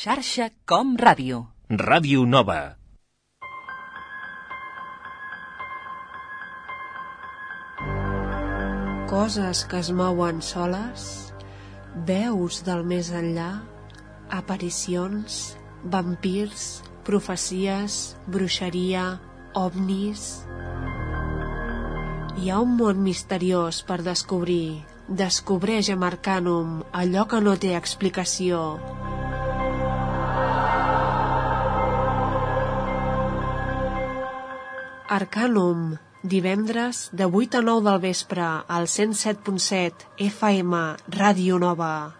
Xarxa Com Ràdio. Ràdio Nova. Coses que es mouen soles, veus del més enllà, aparicions, vampirs, profecies, bruixeria, ovnis... Hi ha un món misteriós per descobrir. Descobreix amb Arcanum allò que no té explicació. Arcanum, divendres de 8 a 9 del vespre al 107.7 FM Ràdio Nova.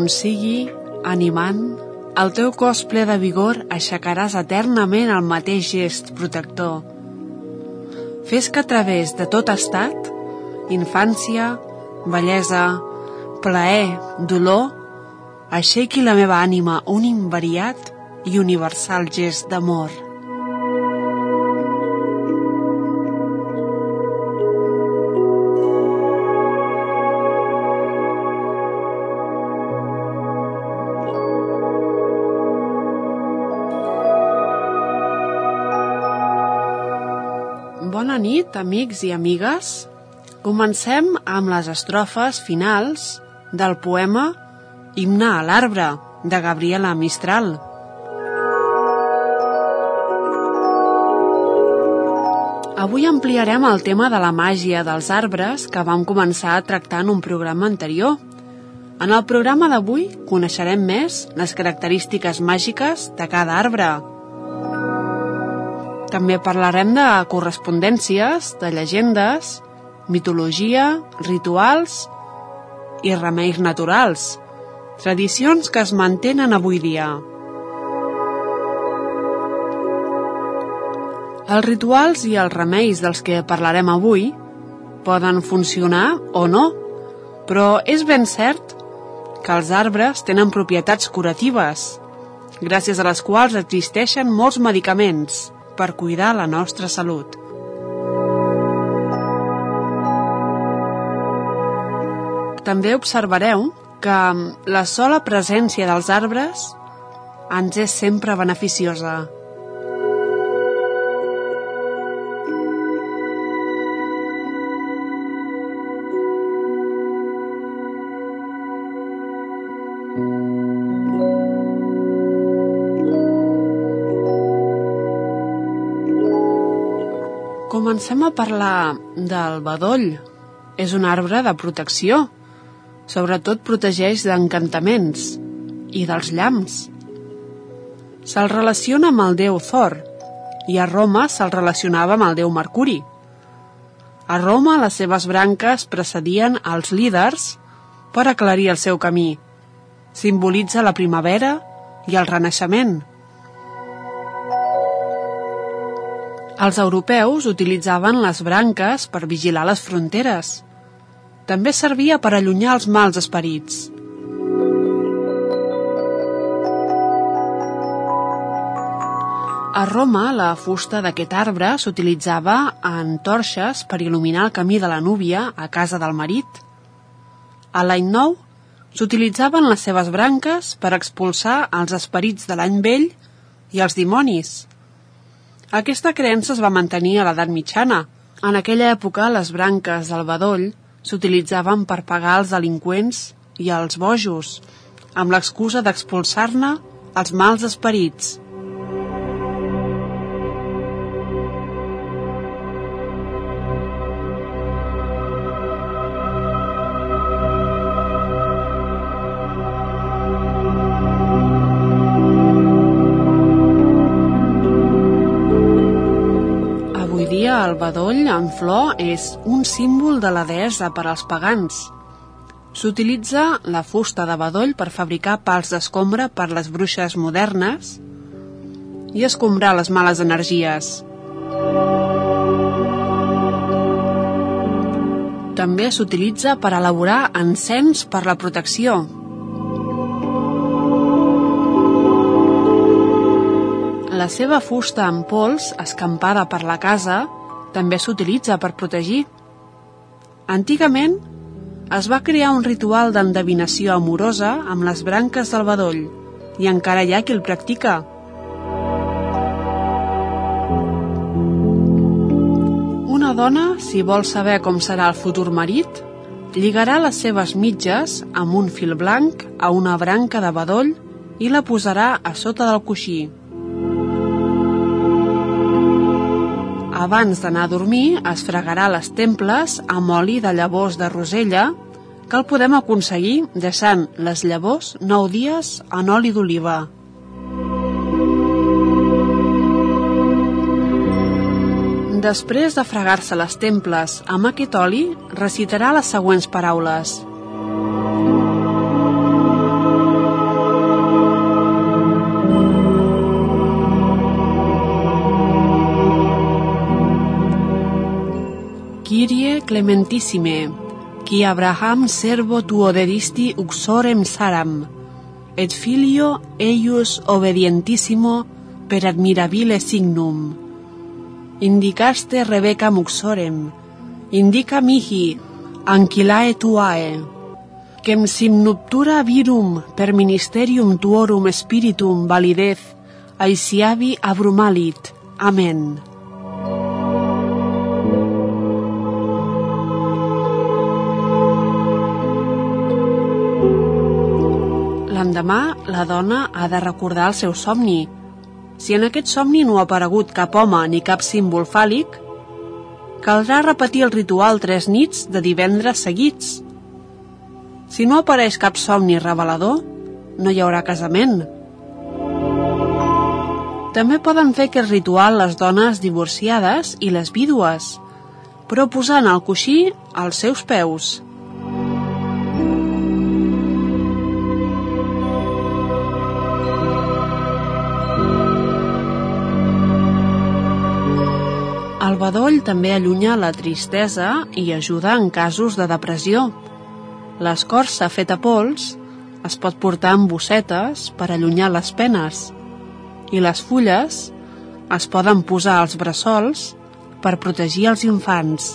On sigui, animant, el teu cos ple de vigor aixecaràs eternament el mateix gest protector. Fes que a través de tot estat, infància, bellesa, plaer, dolor, aixequi la meva ànima un invariat i universal gest d'amor. Nit, amics i amigues. Comencem amb les estrofes finals del poema Himne a l'arbre, de Gabriela Mistral. Avui ampliarem el tema de la màgia dels arbres que vam començar a tractar en un programa anterior. En el programa d'avui coneixerem més les característiques màgiques de cada arbre. També parlarem de correspondències, de llegendes, mitologia, rituals i remeis naturals, tradicions que es mantenen avui dia. Els rituals i els remeis dels que parlarem avui poden funcionar o no, però és ben cert que els arbres tenen propietats curatives, gràcies a les quals existeixen molts medicaments per cuidar la nostra salut. També observareu que la sola presència dels arbres ens és sempre beneficiosa. Comencem a parlar del bedoll. És un arbre de protecció. Sobretot protegeix d'encantaments i dels llamps. Se'l relaciona amb el déu Thor i a Roma se'l relacionava amb el déu Mercuri. A Roma les seves branques precedien els líders per aclarir el seu camí. Simbolitza la primavera i el renaixement. Els europeus utilitzaven les branques per vigilar les fronteres. També servia per allunyar els mals esperits. A Roma, la fusta d'aquest arbre s'utilitzava en torxes per il·luminar el camí de la núvia a casa del marit. A l'any nou, s'utilitzaven les seves branques per expulsar els esperits de l'any vell i els dimonis. Aquesta creença es va mantenir a l'edat mitjana. En aquella època, les branques del bedoll s'utilitzaven per pagar els delinqüents i els bojos, amb l'excusa d'expulsar-ne els mals esperits. El bedoll en flor és un símbol de la deessa per als pagans. S'utilitza la fusta de bedoll per fabricar pals d'escombra per les bruixes modernes i escombrar les males energies. També s'utilitza per elaborar encens per la protecció, la seva fusta en pols, escampada per la casa, també s'utilitza per protegir. Antigament, es va crear un ritual d'endevinació amorosa amb les branques del bedoll i encara hi ha qui el practica. Una dona, si vol saber com serà el futur marit, lligarà les seves mitges amb un fil blanc a una branca de bedoll i la posarà a sota del coixí. Abans d'anar a dormir, es fregarà les temples amb oli de llavors de rosella, que el podem aconseguir deixant les llavors 9 dies en oli d'oliva. Després de fregar-se les temples amb aquest oli, recitarà les següents paraules – clementissime, qui Abraham servo tuo dedisti uxorem Saram, et filio eius obedientissimo per admirabile signum. Indicaste Rebeca muxorem, indica mihi, anquilae tuae, quem sim nuptura virum per ministerium tuorum spiritum validez, aisiavi abrumalit. Amen. L'endemà, la dona ha de recordar el seu somni. Si en aquest somni no ha aparegut cap home ni cap símbol fàl·lic, caldrà repetir el ritual tres nits de divendres seguits. Si no apareix cap somni revelador, no hi haurà casament. També poden fer aquest ritual les dones divorciades i les vídues, però posant el coixí als seus peus. Bedoll també allunya la tristesa i ajuda en casos de depressió. L'escorça feta pols es pot portar amb bossetes per allunyar les penes i les fulles es poden posar als bressols per protegir els infants.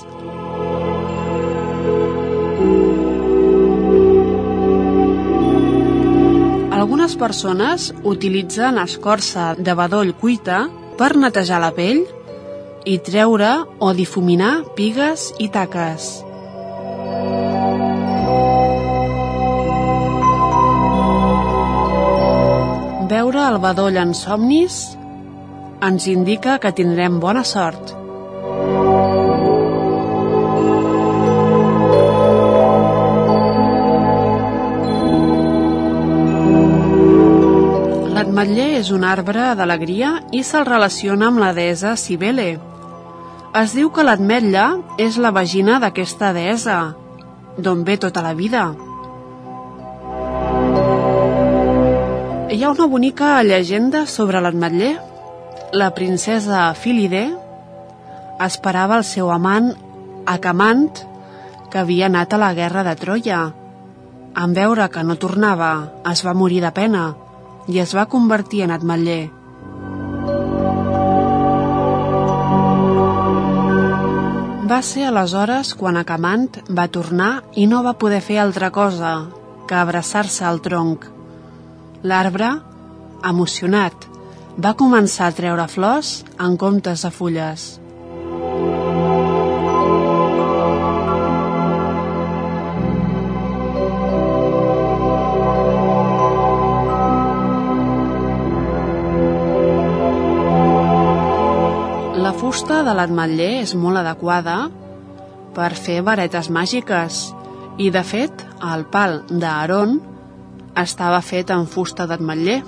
Algunes persones utilitzen escorça de bedoll cuita per netejar la pell i treure o difuminar pigues i taques. Veure el bedoll en somnis ens indica que tindrem bona sort. L'atmetller és un arbre d'alegria i se'l relaciona amb la deessa Cibele. Es diu que l'atmetlla és la vagina d'aquesta deessa, d'on ve tota la vida. Hi ha una bonica llegenda sobre l'atmetller. La princesa Filide esperava el seu amant Acamant, que havia anat a la guerra de Troia. En veure que no tornava, es va morir de pena i es va convertir en atmetller. Va ser aleshores quan Acamant va tornar i no va poder fer altra cosa que abraçar-se al tronc. L'arbre, emocionat, va començar a treure flors en comptes de fulles. De l'ametller és molt adequada per fer varetes màgiques i, de fet, el pal d'Aaron estava fet en fusta d'ametller.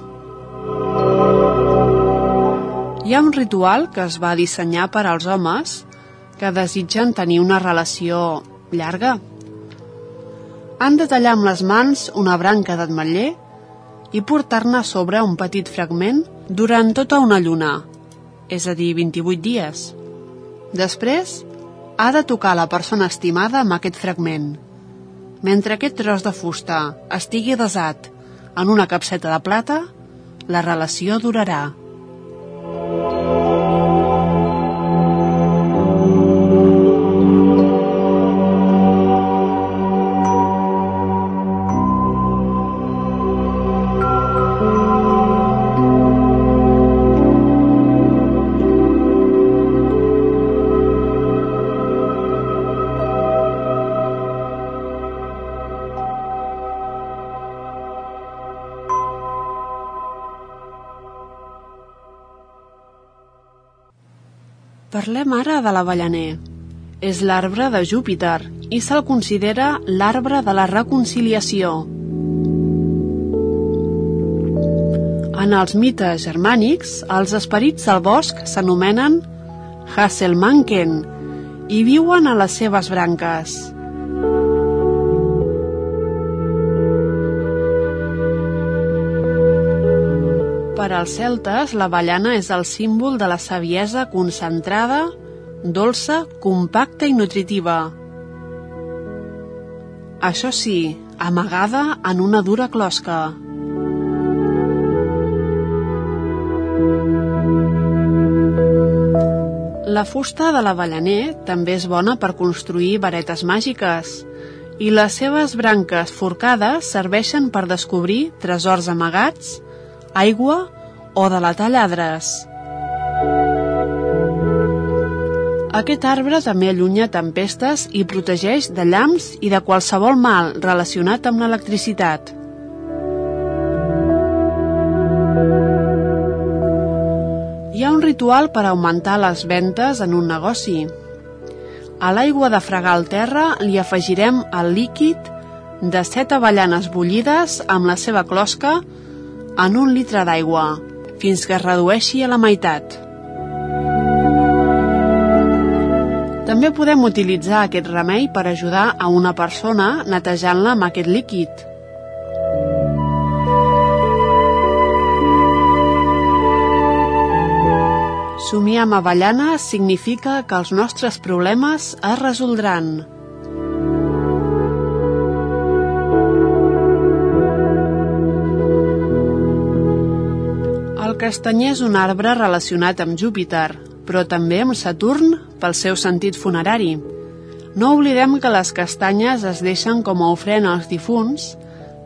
Hi ha un ritual que es va dissenyar per als homes que desitgen tenir una relació llarga. Han de tallar amb les mans una branca d'ametller i portar-ne sobre un petit fragment durant tota una lluna, és a dir, 28 dies. Després, ha de tocar la persona estimada amb aquest fragment. Mentre aquest tros de fusta estigui desat en una capseta de plata, la relació durarà. Parlem ara de l'avellaner. És l'arbre de Júpiter i se'l considera l'arbre de la reconciliació. En els mites germànics, els esperits del bosc s'anomenen Hasselmanken i viuen a les seves branques. Per als celtes, l'avellana és el símbol de la saviesa concentrada, dolça, compacta i nutritiva. Això sí, amagada en una dura closca. La fusta de l'avellaner també és bona per construir varetes màgiques i les seves branques forcades serveixen per descobrir tresors amagats, aigua o delatar lladres. Aquest arbre també allunya tempestes i protegeix de llamps i de qualsevol mal relacionat amb l'electricitat. Hi ha un ritual per augmentar les ventes en un negoci. A l'aigua de fregar el terra li afegirem el líquid de set avellanes bullides amb la seva closca en un litre d'aigua, fins que es redueixi a la meitat. També podem utilitzar aquest remei per ajudar a una persona netejant-la amb aquest líquid. Somiar amb avellana significa que els nostres problemes es resoldran. El castanyer és un arbre relacionat amb Júpiter, però també amb Saturn pel seu sentit funerari. No oblidem que les castanyes es deixen com a ofrena als difunts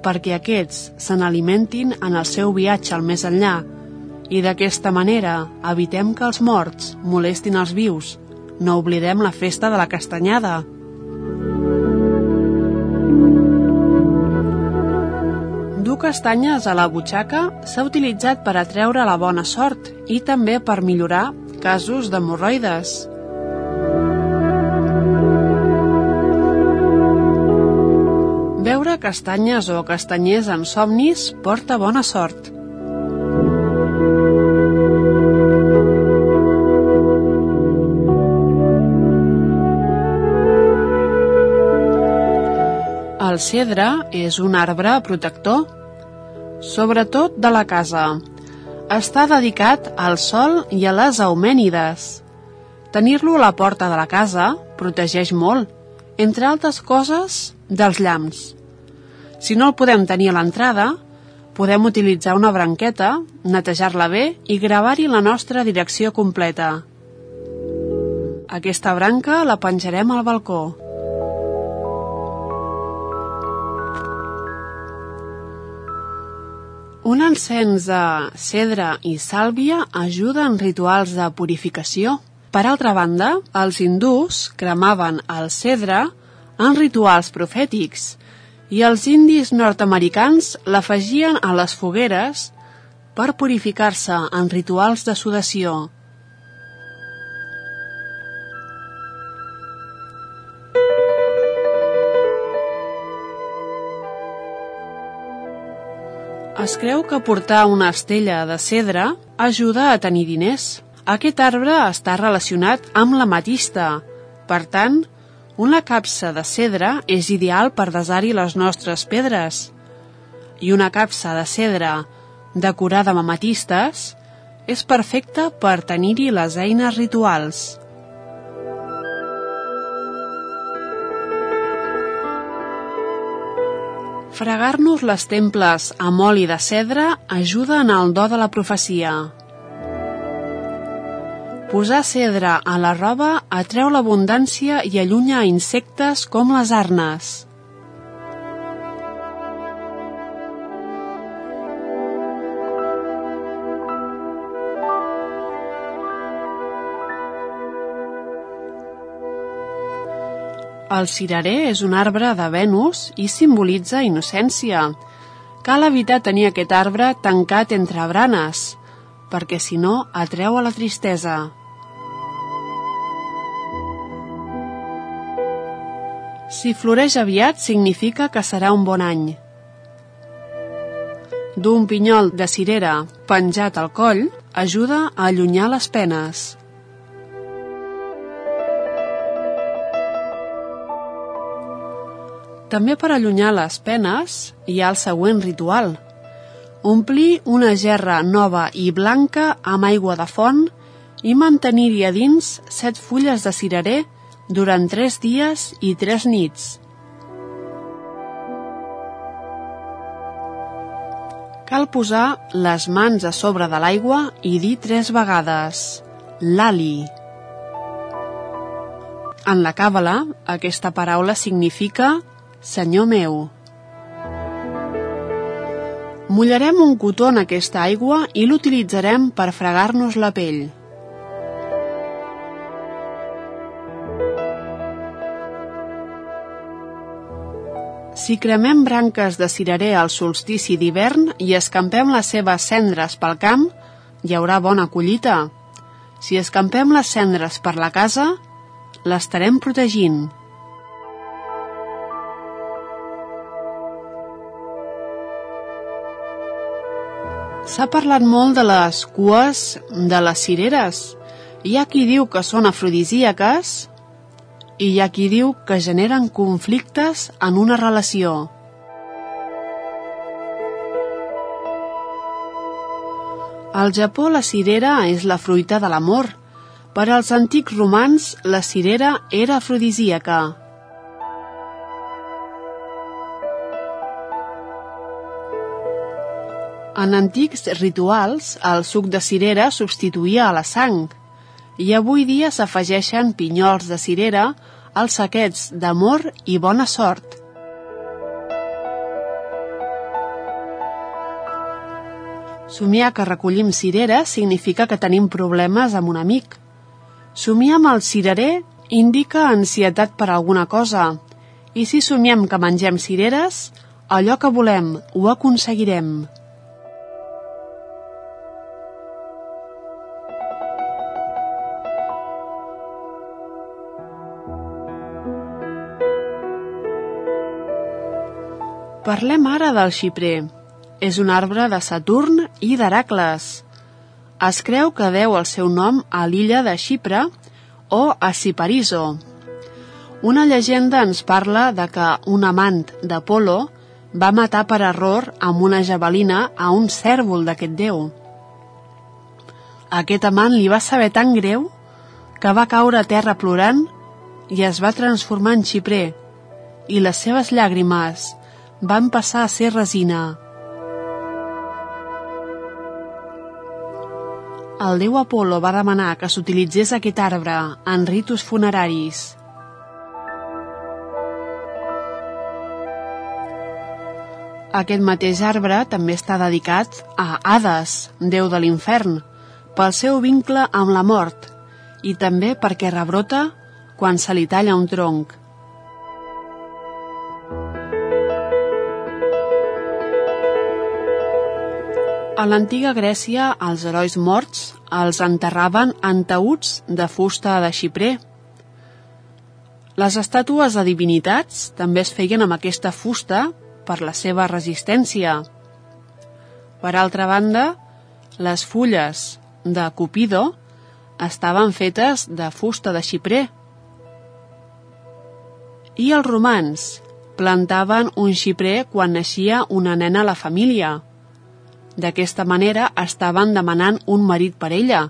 perquè aquests se n'alimentin en el seu viatge al més enllà i d'aquesta manera evitem que els morts molestin els vius. No oblidem la festa de la castanyada. Castanyes a la butxaca s'ha utilitzat per atreure la bona sort i també per millorar casos d'hemorroides. Veure castanyes o castanyers en somnis porta bona sort. El cedre és un arbre protector, sobretot de la casa. Està dedicat al sol i a les eumènides. Tenir-lo a la porta de la casa protegeix molt, entre altres coses, dels llamps. Si no el podem tenir a l'entrada, podem utilitzar una branqueta, netejar-la bé i gravar-hi la nostra direcció completa. Aquesta branca la penjarem al balcó. Un encens de cedre i sàlvia ajuda en rituals de purificació. Per altra banda, els hindús cremaven el cedre en rituals profètics i els indis nord-americans l'afegien a les fogueres per purificar-se en rituals de sudació. Es creu que portar una estella de cedre ajuda a tenir diners. Aquest arbre està relacionat amb la matista. Per tant, una capsa de cedre és ideal per desar-hi les nostres pedres. I una capsa de cedre decorada amb amatistes és perfecta per tenir-hi les eines rituals. Fregar-nos les temples amb oli de cedre ajuda en el do de la profecia. Posar cedre a la roba atreu l'abundància i allunya insectes com les arnes. El cirerer és un arbre de Venus i simbolitza innocència. Cal evitar tenir aquest arbre tancat entre branes, perquè si no atreu a la tristesa. Si floreix aviat significa que serà un bon any. D'un pinyol de cirera penjat al coll ajuda a allunyar les penes. També per allunyar les penes hi ha el següent ritual. Omplir una gerra nova i blanca amb aigua de font i mantenir-hi a dins set fulles de cirerer durant tres dies i tres nits. Cal posar les mans a sobre de l'aigua i dir tres vegades «Lali». En la càbala, aquesta paraula significa Senyor meu. Mullarem un cotó en aquesta aigua i l'utilitzarem per fregar-nos la pell. Si cremem branques de cirerer al solstici d'hivern i escampem les seves cendres pel camp, hi haurà bona collita. Si escampem les cendres per la casa, l'estarem protegint. S'ha parlat molt de les cues de les cireres. Hi ha qui diu que són afrodisíaques i hi ha qui diu que generen conflictes en una relació. Al Japó la cirera és la fruita de l'amor. Per als antics romans la cirera era afrodisíaca. En antics rituals, el suc de cirera substituïa a la sang i avui dia s'afegeixen pinyols de cirera als saquets d'amor i bona sort. Somiar que recollim cireres significa que tenim problemes amb un amic. Somiar amb el cirerer indica ansietat per alguna cosa. I si somiem que mengem cireres, allò que volem ho aconseguirem. Parlem ara del xiprer. És un arbre de Saturn i d'Heracles. Es creu que deu el seu nom a l'illa de Xipre o a Cipariso. Una llegenda ens parla de que un amant d'Apolo va matar per error amb una javelina a un cèrvol d'aquest déu. Aquest amant li va saber tan greu que va caure a terra plorant i es va transformar en xiprer i les seves llàgrimes van passar a ser resina. El déu Apolo va demanar que s'utilitzés aquest arbre en ritus funeraris. Aquest mateix arbre també està dedicat a Hades, déu de l'infern, pel seu vincle amb la mort i també perquè rebrota quan se li talla un tronc. A l'antiga Grècia, els herois morts els enterraven en taüts de fusta de xiprer. Les estàtues de divinitats també es feien amb aquesta fusta per la seva resistència. Per altra banda, les fulles de Cupido estaven fetes de fusta de xiprer. I els romans plantaven un xiprer quan naixia una nena a la família. D'aquesta manera estaven demanant un marit per ella,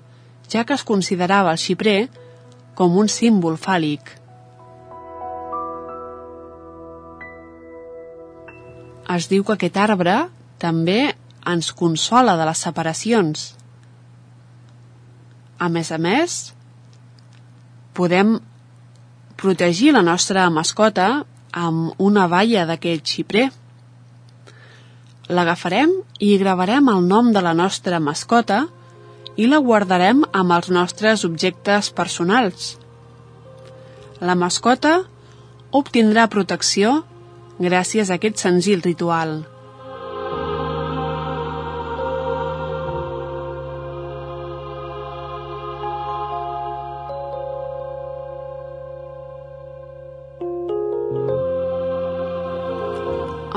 ja que es considerava el xiprer com un símbol fàl·lic. Es diu que aquest arbre també ens consola de les separacions. A més a més, podem protegir la nostra mascota amb una valla d'aquest xiprer l'agafarem i gravarem el nom de la nostra mascota i la guardarem amb els nostres objectes personals. La mascota obtindrà protecció gràcies a aquest senzill ritual.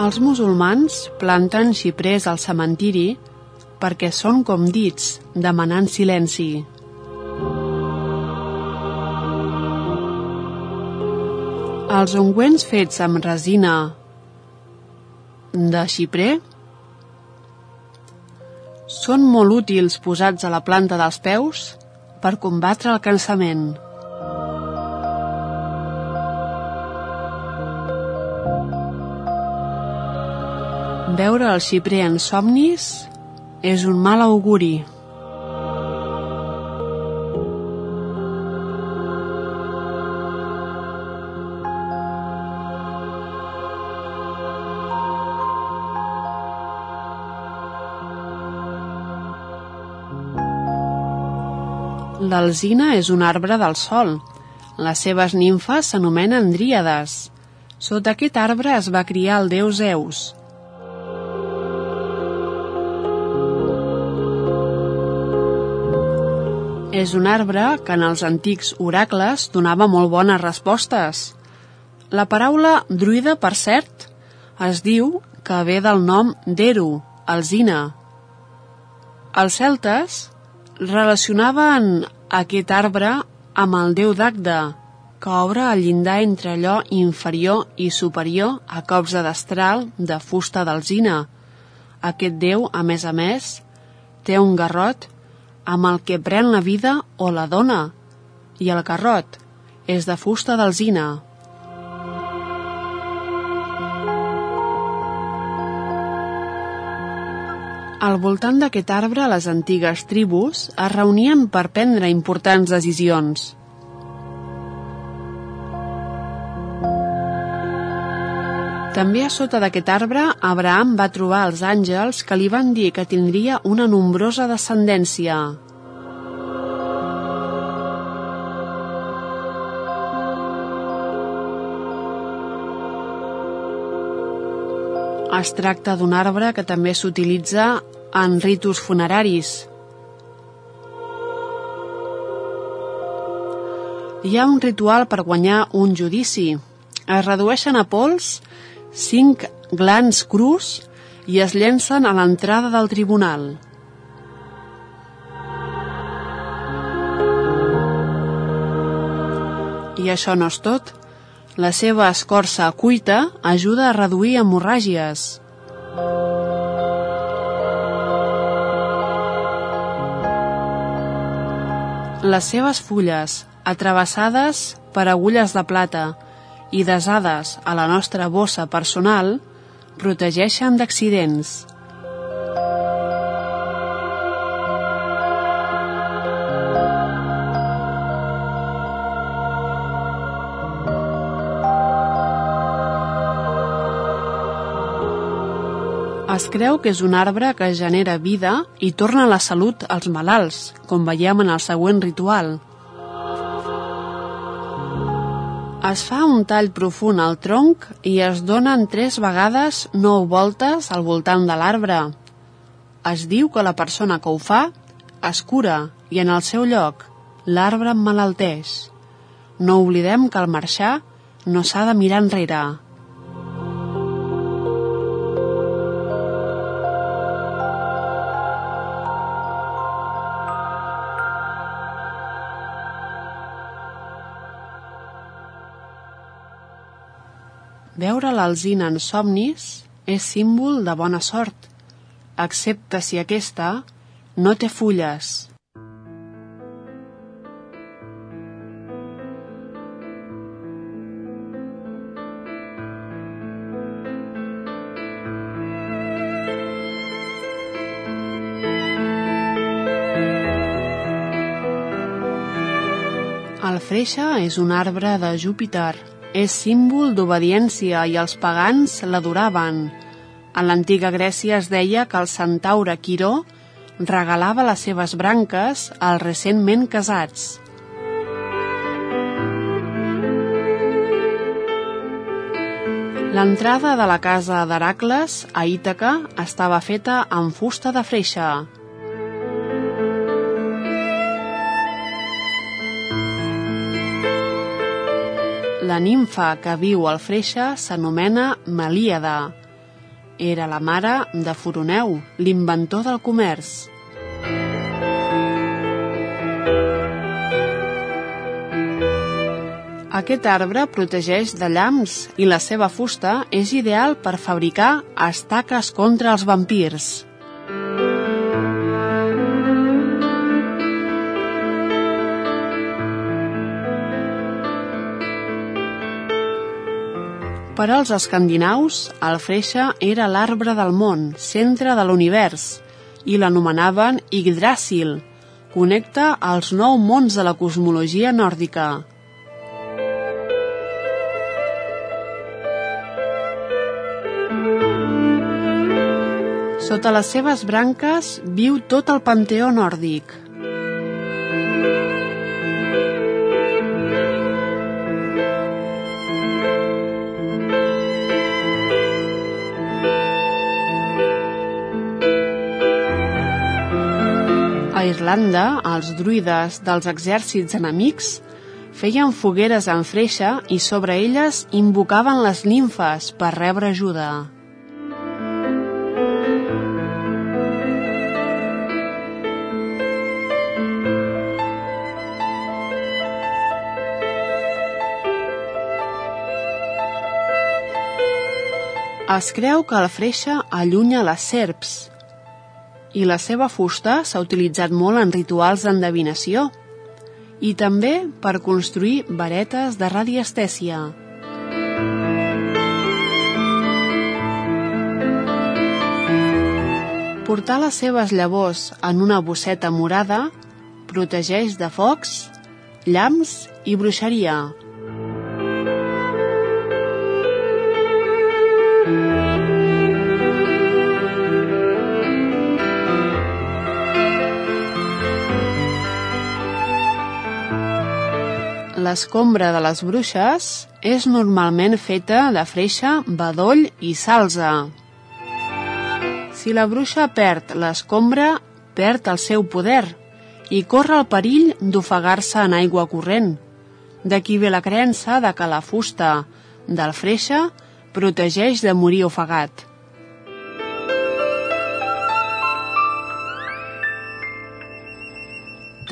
Els musulmans planten xiprers al cementiri perquè són com dits, demanant silenci. Els ungüents fets amb resina de xiprer són molt útils posats a la planta dels peus per combatre el cansament. Veure el xiprer en somnis és un mal auguri. L'alzina és un arbre del sol. Les seves nimfes s'anomenen dríades. Sota aquest arbre es va criar el déu Zeus. És un arbre que en els antics oracles donava molt bones respostes. La paraula druida, per cert, es diu que ve del nom d'Eru, alzina. Els celtes relacionaven aquest arbre amb el déu d'Agda, que obre el llindar entre allò inferior i superior a cops de destral de fusta d'alzina. Aquest déu, a més a més, té un garrot amb el que pren la vida o la dona, i el carrot és de fusta d'alzina. Al voltant d'aquest arbre, les antigues tribus es reunien per prendre importants decisions. També a sota d'aquest arbre, Abraham va trobar els àngels que li van dir que tindria una nombrosa descendència. Es tracta d'un arbre que també s'utilitza en ritus funeraris. Hi ha un ritual per guanyar un judici. Es redueixen a pols cinc glans crus i es llencen a l'entrada del tribunal. I això no és tot. La seva escorça cuita ajuda a reduir hemorràgies. Les seves fulles, atrevessades per agulles de plata i desades a la nostra bossa personal, protegeixen d'accidents. Es creu que és un arbre que genera vida i torna la salut als malalts, com veiem en el següent ritual. Es fa un tall profund al tronc i es donen tres vegades nou voltes al voltant de l'arbre. Es diu que la persona que ho fa es cura i en el seu lloc l'arbre emmalalteix. No oblidem que al marxar no s'ha de mirar enrere. L'alzina en somnis és símbol de bona sort, excepte si aquesta no té fulles. El freixa és un arbre de Júpiter, és símbol d'obediència i els pagans l'adoraven. En l'antiga Grècia es deia que el centaure Quiró regalava les seves branques als recentment casats. L'entrada de la casa d'Heracles, a Ítaca, estava feta amb fusta de freixa. La nimfa que viu al Freixa s'anomena Melíada. Era la mare de Furoneu, l'inventor del comerç. Aquest arbre protegeix de llamps i la seva fusta és ideal per fabricar estaques contra els vampirs. Per als escandinaus, el freixa era l'arbre del món, centre de l'univers, i l'anomenaven Yggdrasil. Connecta els nou mons de la cosmologia nòrdica. Sota les seves branques viu tot el panteó nòrdic. Irlanda, els druides dels exèrcits enemics feien fogueres en freixa i sobre elles invocaven les nimfes per rebre ajuda. Es creu que el freixa allunya les serps, i la seva fusta s'ha utilitzat molt en rituals d'endevinació i també per construir varetes de radiestèsia. Portar les seves llavors en una bosseta morada protegeix de focs, llamps i bruixeria. L'escombra de les bruixes és normalment feta de freixa, bedoll i salsa. Si la bruixa perd l'escombra, perd el seu poder i corre el perill d'ofegar-se en aigua corrent. D'aquí ve la creença de que la fusta del freixa protegeix de morir ofegat.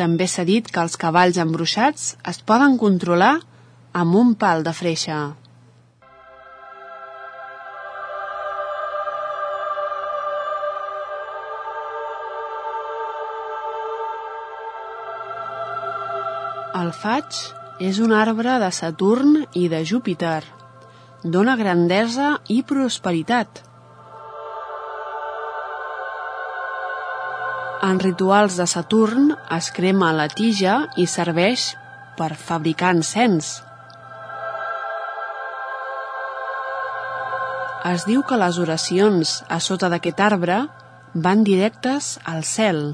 També s'ha dit que els cavalls embruixats es poden controlar amb un pal de freixa. El faig és un arbre de Saturn i de Júpiter. Dóna grandesa i prosperitat. En rituals de Saturn es crema la tija i serveix per fabricar encens. Es diu que les oracions a sota d'aquest arbre van directes al cel.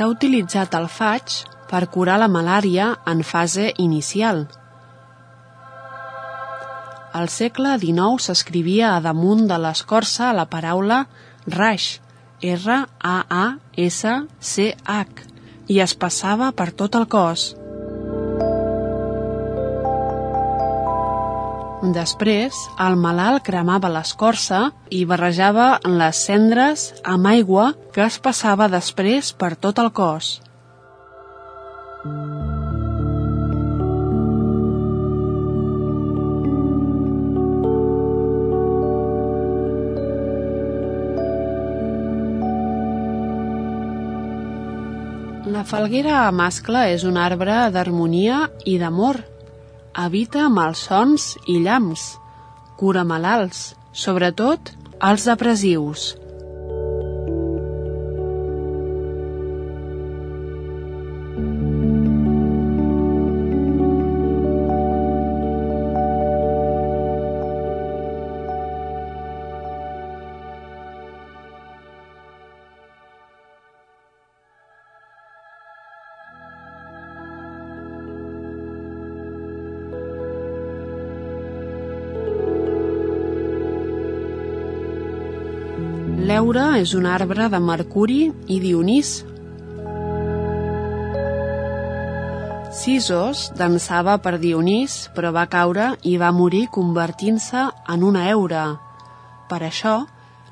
S'ha utilitzat el faig per curar la malària en fase inicial. Al segle XIX s'escrivia a damunt de l'escorça la paraula raix, R-A-A-S-C-H, i es passava per tot el cos. Després, el malalt cremava l'escorça i barrejava les cendres amb aigua que es passava després per tot el cos. La falguera mascle és un arbre d'harmonia i d'amor Habita malsons i llamps, cura malalts, sobretot els depressius. L'eure és un arbre de Mercuri i Dionís. Sisos dansava per Dionís, però va caure i va morir convertint-se en una eura. Per això,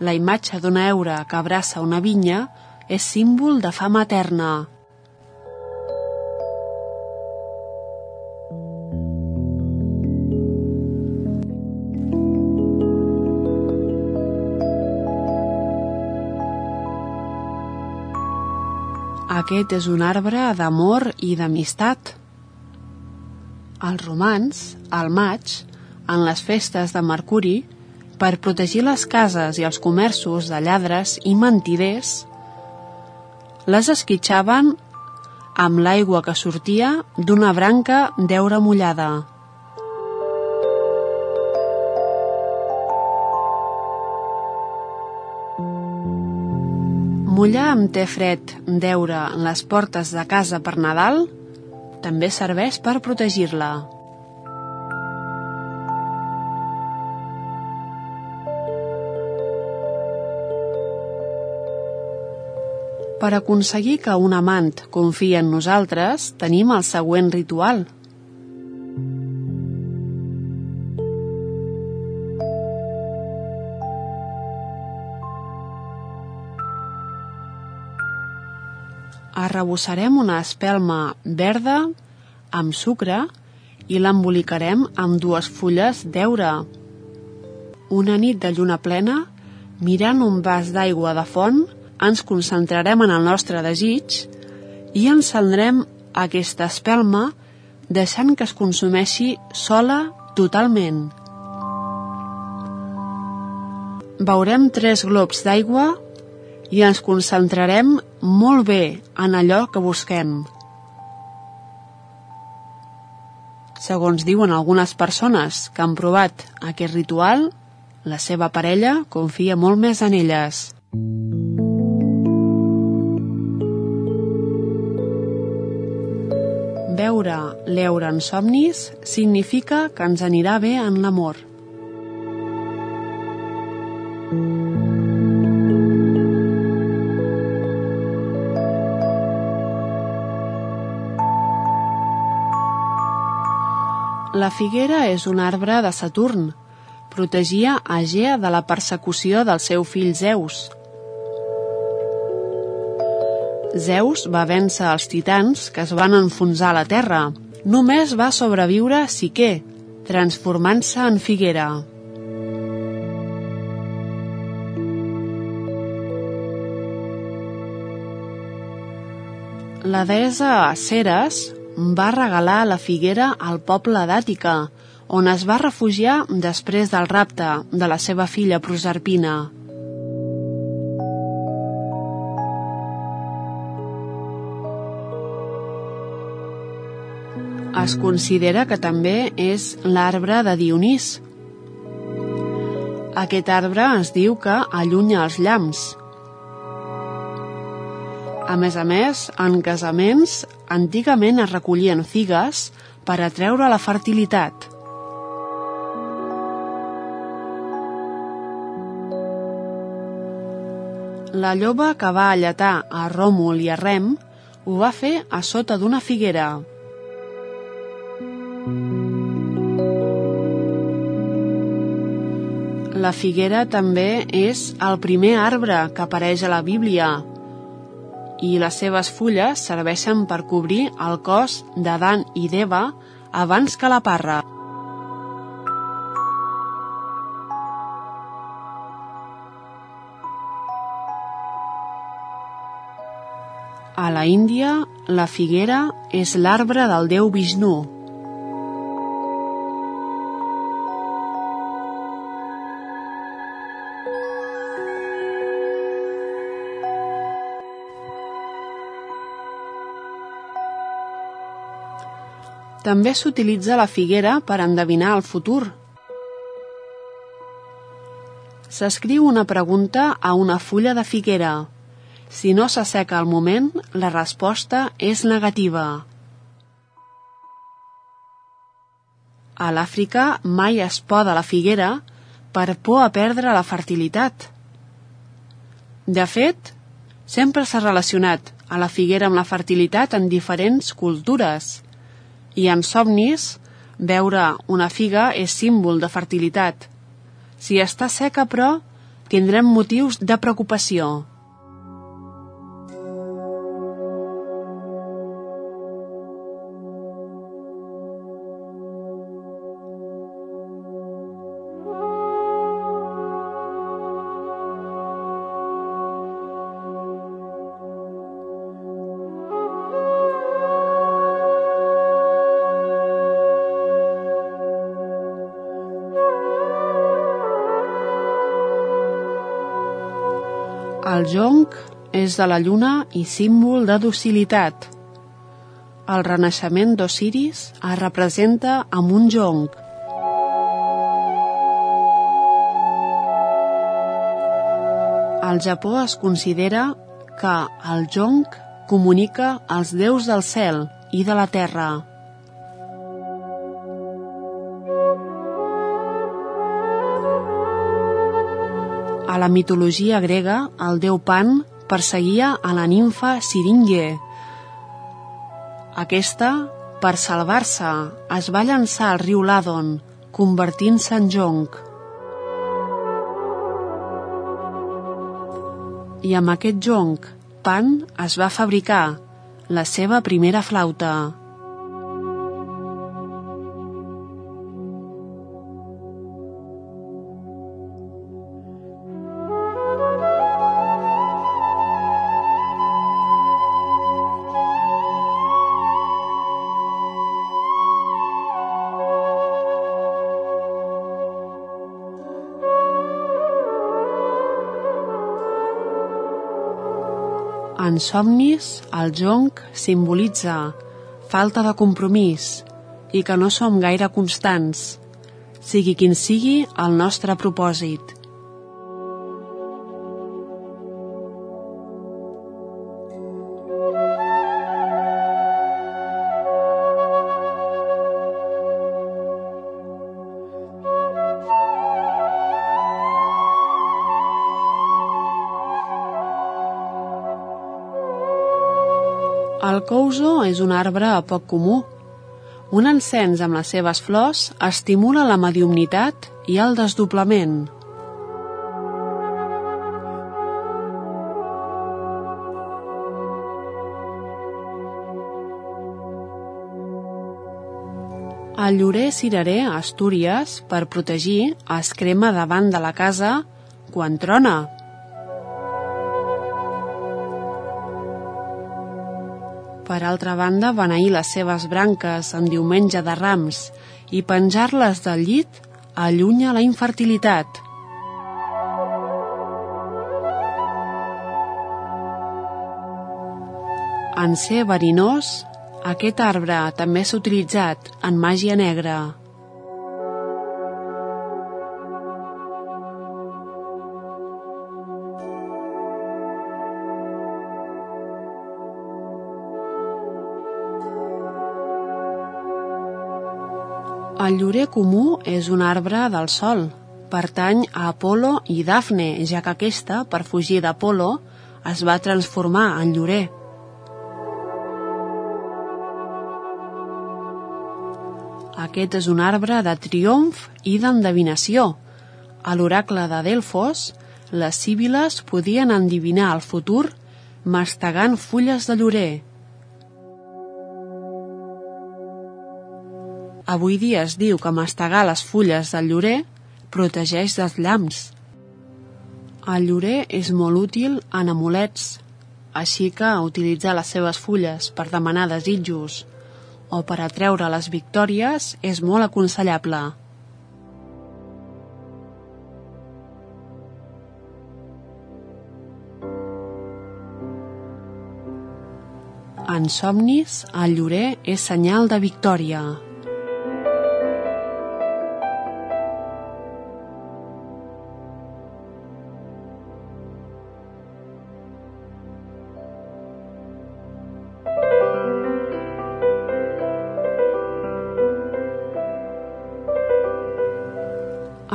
la imatge d'una eura que abraça una vinya és símbol de fama eterna. Aquest és un arbre d'amor i d'amistat. Els romans, al maig, en les festes de Mercuri, per protegir les cases i els comerços de lladres i mentiders, les esquitxaven amb l'aigua que sortia d'una branca d'eure mullada. Mullar amb te fred deure les portes de casa per Nadal també serveix per protegir-la. Per aconseguir que un amant confiï en nosaltres, tenim el següent ritual – arrebossarem una espelma verda amb sucre i l'embolicarem amb dues fulles d'eure. Una nit de lluna plena, mirant un vas d'aigua de font, ens concentrarem en el nostre desig i encendrem aquesta espelma deixant que es consumeixi sola totalment. Veurem tres globs d'aigua i ens concentrarem molt bé en allò que busquem. Segons diuen algunes persones que han provat aquest ritual, la seva parella confia molt més en elles. Veure l'eure en somnis significa que ens anirà bé en l'amor. La figuera és un arbre de Saturn. Protegia Agea de la persecució del seu fill Zeus. Zeus va vèncer els titans que es van enfonsar a la terra. Només va sobreviure Siquer, transformant-se en figuera. La deessa Ceres va regalar la figuera al poble d'Àtica, on es va refugiar després del rapte de la seva filla Proserpina. Es considera que també és l'arbre de Dionís. Aquest arbre es diu que allunya els llamps, a més a més, en casaments, antigament es recollien figues per atreure la fertilitat. La lloba que va alletar a Ròmul i a Rem ho va fer a sota d'una figuera. La figuera també és el primer arbre que apareix a la Bíblia, i les seves fulles serveixen per cobrir el cos d'Adan i d'Eva abans que la parra. A la Índia, la figuera és l'arbre del déu Vishnu, També s'utilitza la figuera per endevinar el futur. S'escriu una pregunta a una fulla de figuera. Si no s'asseca al moment, la resposta és negativa. A l'Àfrica mai es poda la figuera per por a perdre la fertilitat. De fet, sempre s'ha relacionat a la figuera amb la fertilitat en diferents cultures – i en somnis, veure una figa és símbol de fertilitat. Si està seca, però, tindrem motius de preocupació. Jonc és de la lluna i símbol de docilitat. El renaixement d'Osiris es representa amb un jonc. Al Japó es considera que el jonc comunica els déus del cel i de la terra. La mitologia grega, el déu Pan perseguia a la nimfa Siringe. Aquesta, per salvar-se, es va llançar al riu Ladon, convertint-se en jonc. I amb aquest jonc, Pan es va fabricar la seva primera flauta. En somnis, el jonc simbolitza falta de compromís i que no som gaire constants, sigui quin sigui el nostre propòsit. El couso és un arbre poc comú. Un encens amb les seves flors estimula la mediumnitat i el desdoblament. El llorer cirerer a Astúries, per protegir, es crema davant de la casa quan trona, Per altra banda, beneir les seves branques en diumenge de rams i penjar-les del llit allunya la infertilitat. En ser verinós, aquest arbre també s'ha utilitzat en màgia negra. El llorer comú és un arbre del sol. Pertany a Apolo i Dafne, ja que aquesta, per fugir d'Apolo, es va transformar en llorer. Aquest és un arbre de triomf i d'endevinació. A l'oracle de Delfos, les síbil·les podien endivinar el futur mastegant fulles de llorer. Avui dia es diu que mastegar les fulles del llorer protegeix dels llamps. El llorer és molt útil en amulets, així que utilitzar les seves fulles per demanar desitjos o per atreure les victòries és molt aconsellable. En somnis, el llorer és senyal de victòria.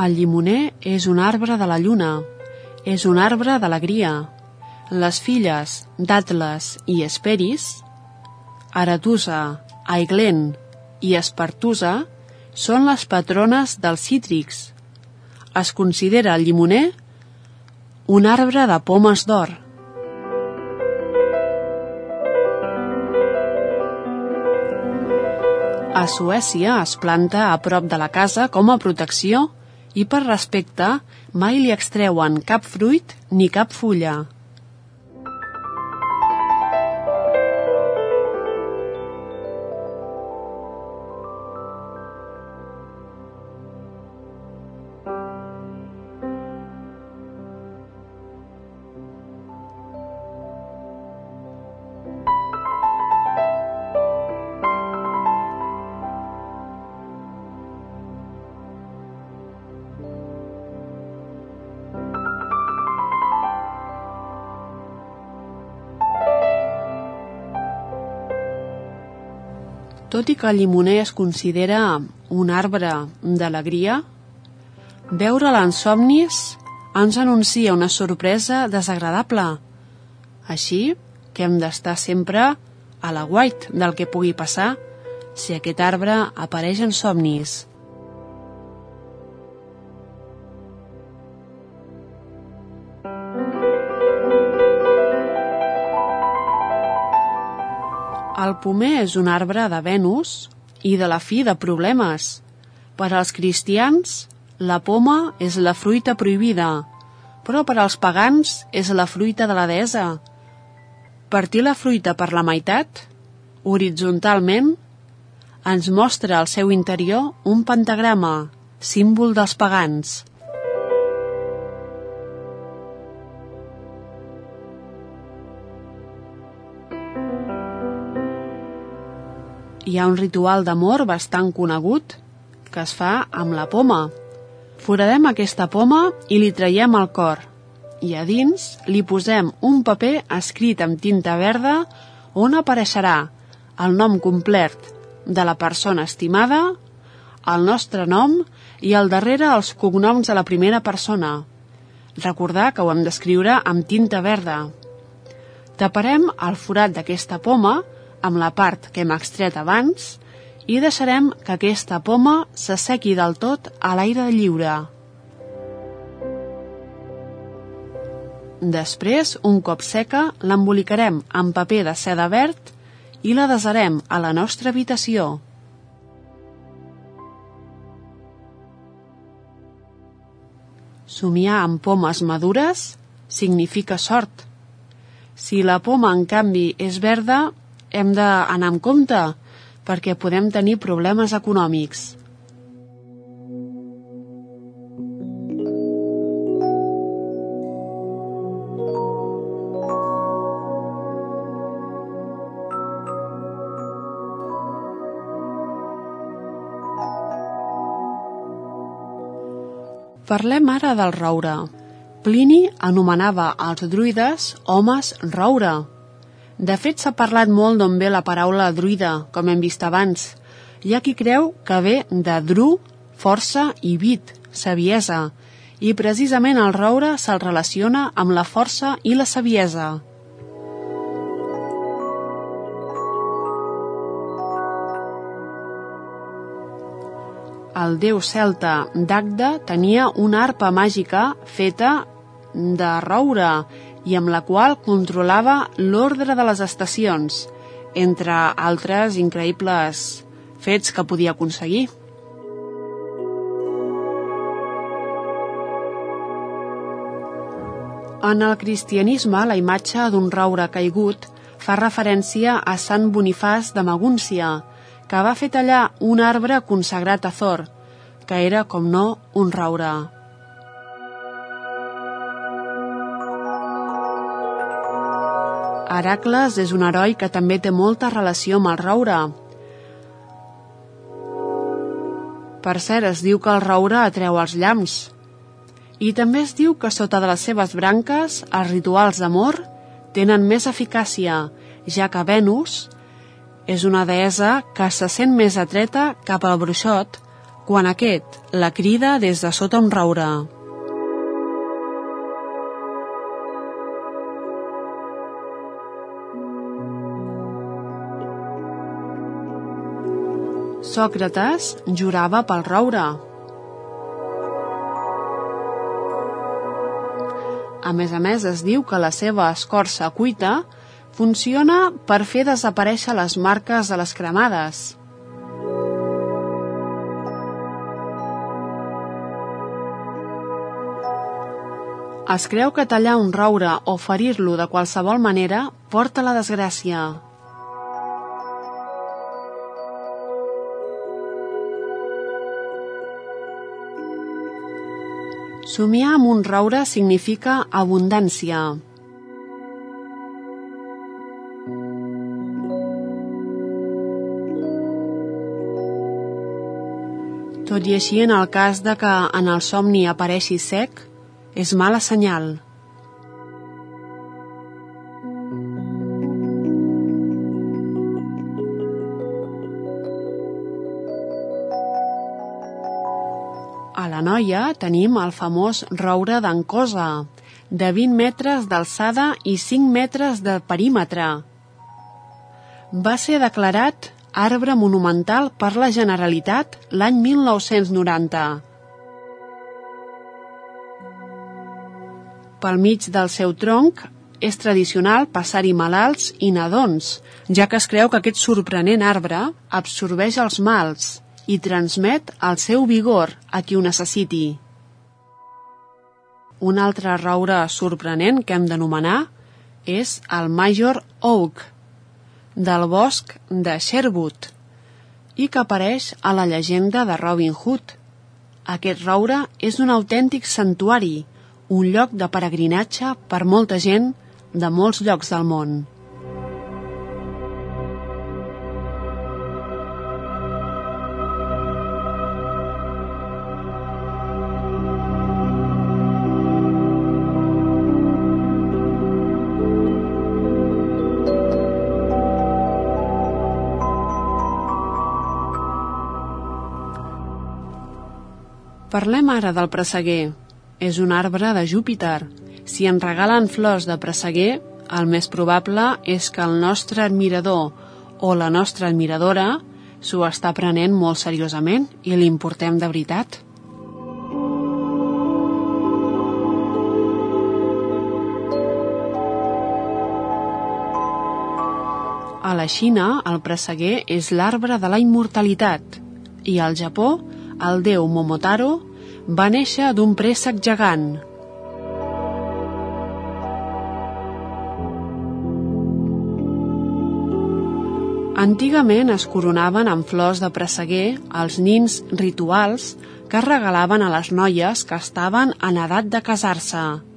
El llimoner és un arbre de la lluna, és un arbre d'alegria. Les filles d'Atles i Esperis, Aratusa, Aiglen i Espartusa són les patrones dels cítrics. Es considera el llimoner un arbre de pomes d'or. A Suècia es planta a prop de la casa com a protecció i per respecte mai li extreuen cap fruit ni cap fulla. Tot i que el llimoner es considera un arbre d'alegria, veure'l en somnis ens anuncia una sorpresa desagradable. Així que hem d'estar sempre a la guait del que pugui passar si aquest arbre apareix en somnis. El pomer és un arbre de Venus i de la fi de problemes. Per als cristians, la poma és la fruita prohibida, però per als pagans és la fruita de la deessa. Partir la fruita per la meitat, horitzontalment, ens mostra al seu interior un pentagrama, símbol dels pagans. Hi ha un ritual d'amor bastant conegut que es fa amb la poma. Foradem aquesta poma i li traiem el cor. I a dins li posem un paper escrit amb tinta verda on apareixerà el nom complet de la persona estimada, el nostre nom i al darrere els cognoms de la primera persona. Recordar que ho hem d'escriure amb tinta verda. Taparem el forat d'aquesta poma amb la part que hem extret abans i deixarem que aquesta poma s'assequi del tot a l'aire lliure. Després, un cop seca, l'embolicarem amb paper de seda verd i la desarem a la nostra habitació. Somiar amb pomes madures significa sort. Si la poma, en canvi, és verda, hem d'anar amb compte perquè podem tenir problemes econòmics. Parlem ara del roure. Plini anomenava els druides homes roure. De fet, s'ha parlat molt d'on ve la paraula druida, com hem vist abans. Hi ha qui creu que ve de dru, força i vit, saviesa, i precisament el roure se'l relaciona amb la força i la saviesa. el déu celta Dagda tenia una arpa màgica feta de roure i amb la qual controlava l'ordre de les estacions, entre altres increïbles fets que podia aconseguir. En el cristianisme, la imatge d'un roure caigut fa referència a Sant Bonifàs de Magúncia, que va fer tallar un arbre consagrat a Thor, que era, com no, un roure. Heracles és un heroi que també té molta relació amb el roure. Per cert, es diu que el roure atreu els llamps. I també es diu que sota de les seves branques els rituals d'amor tenen més eficàcia, ja que Venus és una deessa que se sent més atreta cap al bruixot quan aquest la crida des de sota un roure. Sòcrates jurava pel roure. A més a més, es diu que la seva escorça cuita funciona per fer desaparèixer les marques de les cremades. Es creu que tallar un roure o ferir-lo de qualsevol manera porta la desgràcia. Somiar amb un roure significa abundància. Tot i així, en el cas de que en el somni apareixi sec, és mala senyal. Noia tenim el famós roure d'Ancosa, de 20 metres d'alçada i 5 metres de perímetre. Va ser declarat arbre monumental per la Generalitat l'any 1990. Pel mig del seu tronc és tradicional passar-hi malalts i nadons, ja que es creu que aquest sorprenent arbre absorbeix els mals i transmet el seu vigor a qui ho necessiti. Un altre roure sorprenent que hem d'anomenar és el Major Oak, del bosc de Sherwood, i que apareix a la llegenda de Robin Hood. Aquest roure és un autèntic santuari, un lloc de peregrinatge per molta gent de molts llocs del món. Parlem ara del presseguer. És un arbre de Júpiter. Si en regalen flors de presseguer, el més probable és que el nostre admirador o la nostra admiradora s'ho està prenent molt seriosament i l'importem de veritat. A la Xina, el presseguer és l'arbre de la immortalitat i al Japó, el déu Momotaro va néixer d'un préssec gegant. Antigament es coronaven amb flors de presseguer els nins rituals que es regalaven a les noies que estaven en edat de casar-se.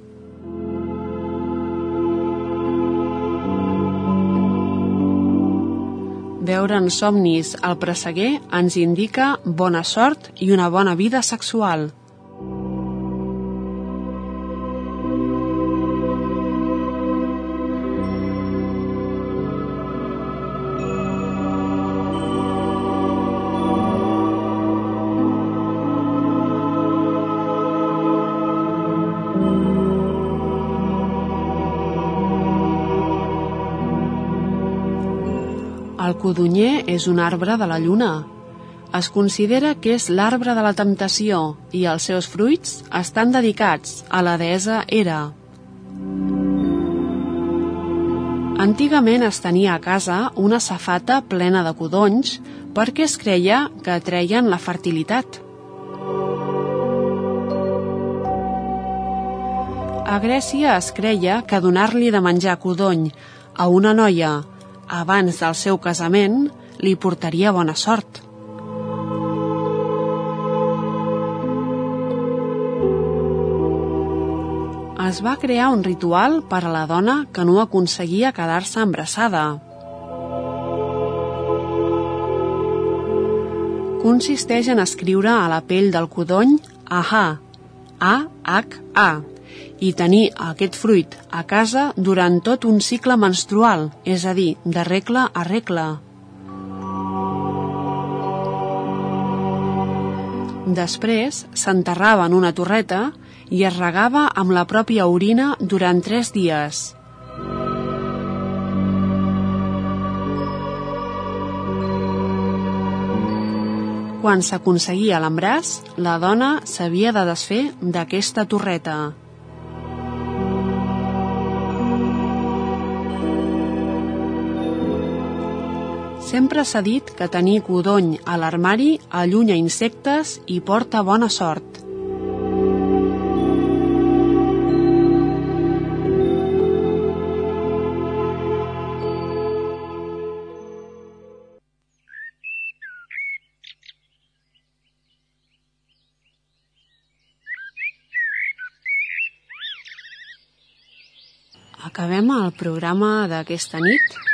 Veure en somnis el presseguer ens indica bona sort i una bona vida sexual. Codonyer és un arbre de la lluna. Es considera que és l'arbre de la temptació i els seus fruits estan dedicats a la deessa Hera. Antigament es tenia a casa una safata plena de codonys perquè es creia que atreien la fertilitat. A Grècia es creia que donar-li de menjar codony a una noia abans del seu casament li portaria bona sort. Es va crear un ritual per a la dona que no aconseguia quedar-se embarassada. Consisteix en escriure a la pell del codony AHA, A-H-A, i tenir aquest fruit a casa durant tot un cicle menstrual, és a dir, de regla a regla. Després s'enterrava en una torreta i es regava amb la pròpia orina durant tres dies. Quan s'aconseguia l'embràs, la dona s'havia de desfer d'aquesta torreta. Sempre s'ha dit que tenir codony a l'armari allunya insectes i porta bona sort. Acabem el programa d'aquesta nit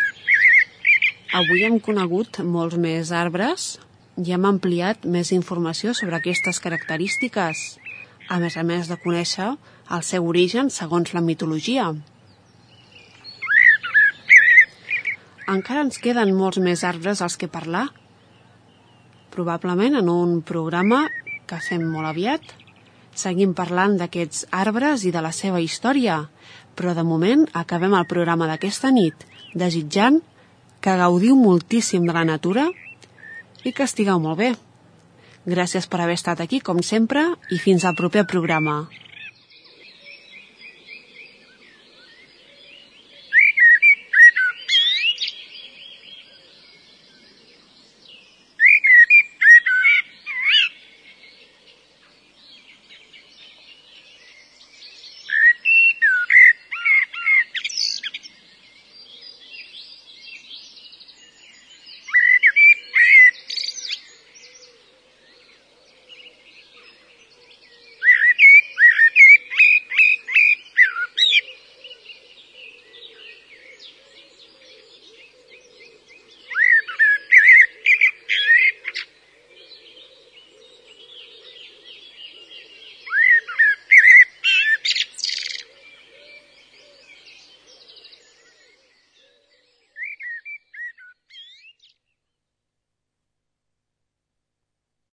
Avui hem conegut molts més arbres i hem ampliat més informació sobre aquestes característiques, a més a més de conèixer el seu origen segons la mitologia. Encara ens queden molts més arbres als que parlar. Probablement en un programa que fem molt aviat seguim parlant d'aquests arbres i de la seva història, però de moment acabem el programa d'aquesta nit desitjant que gaudiu moltíssim de la natura i que estigueu molt bé. Gràcies per haver estat aquí, com sempre, i fins al proper programa.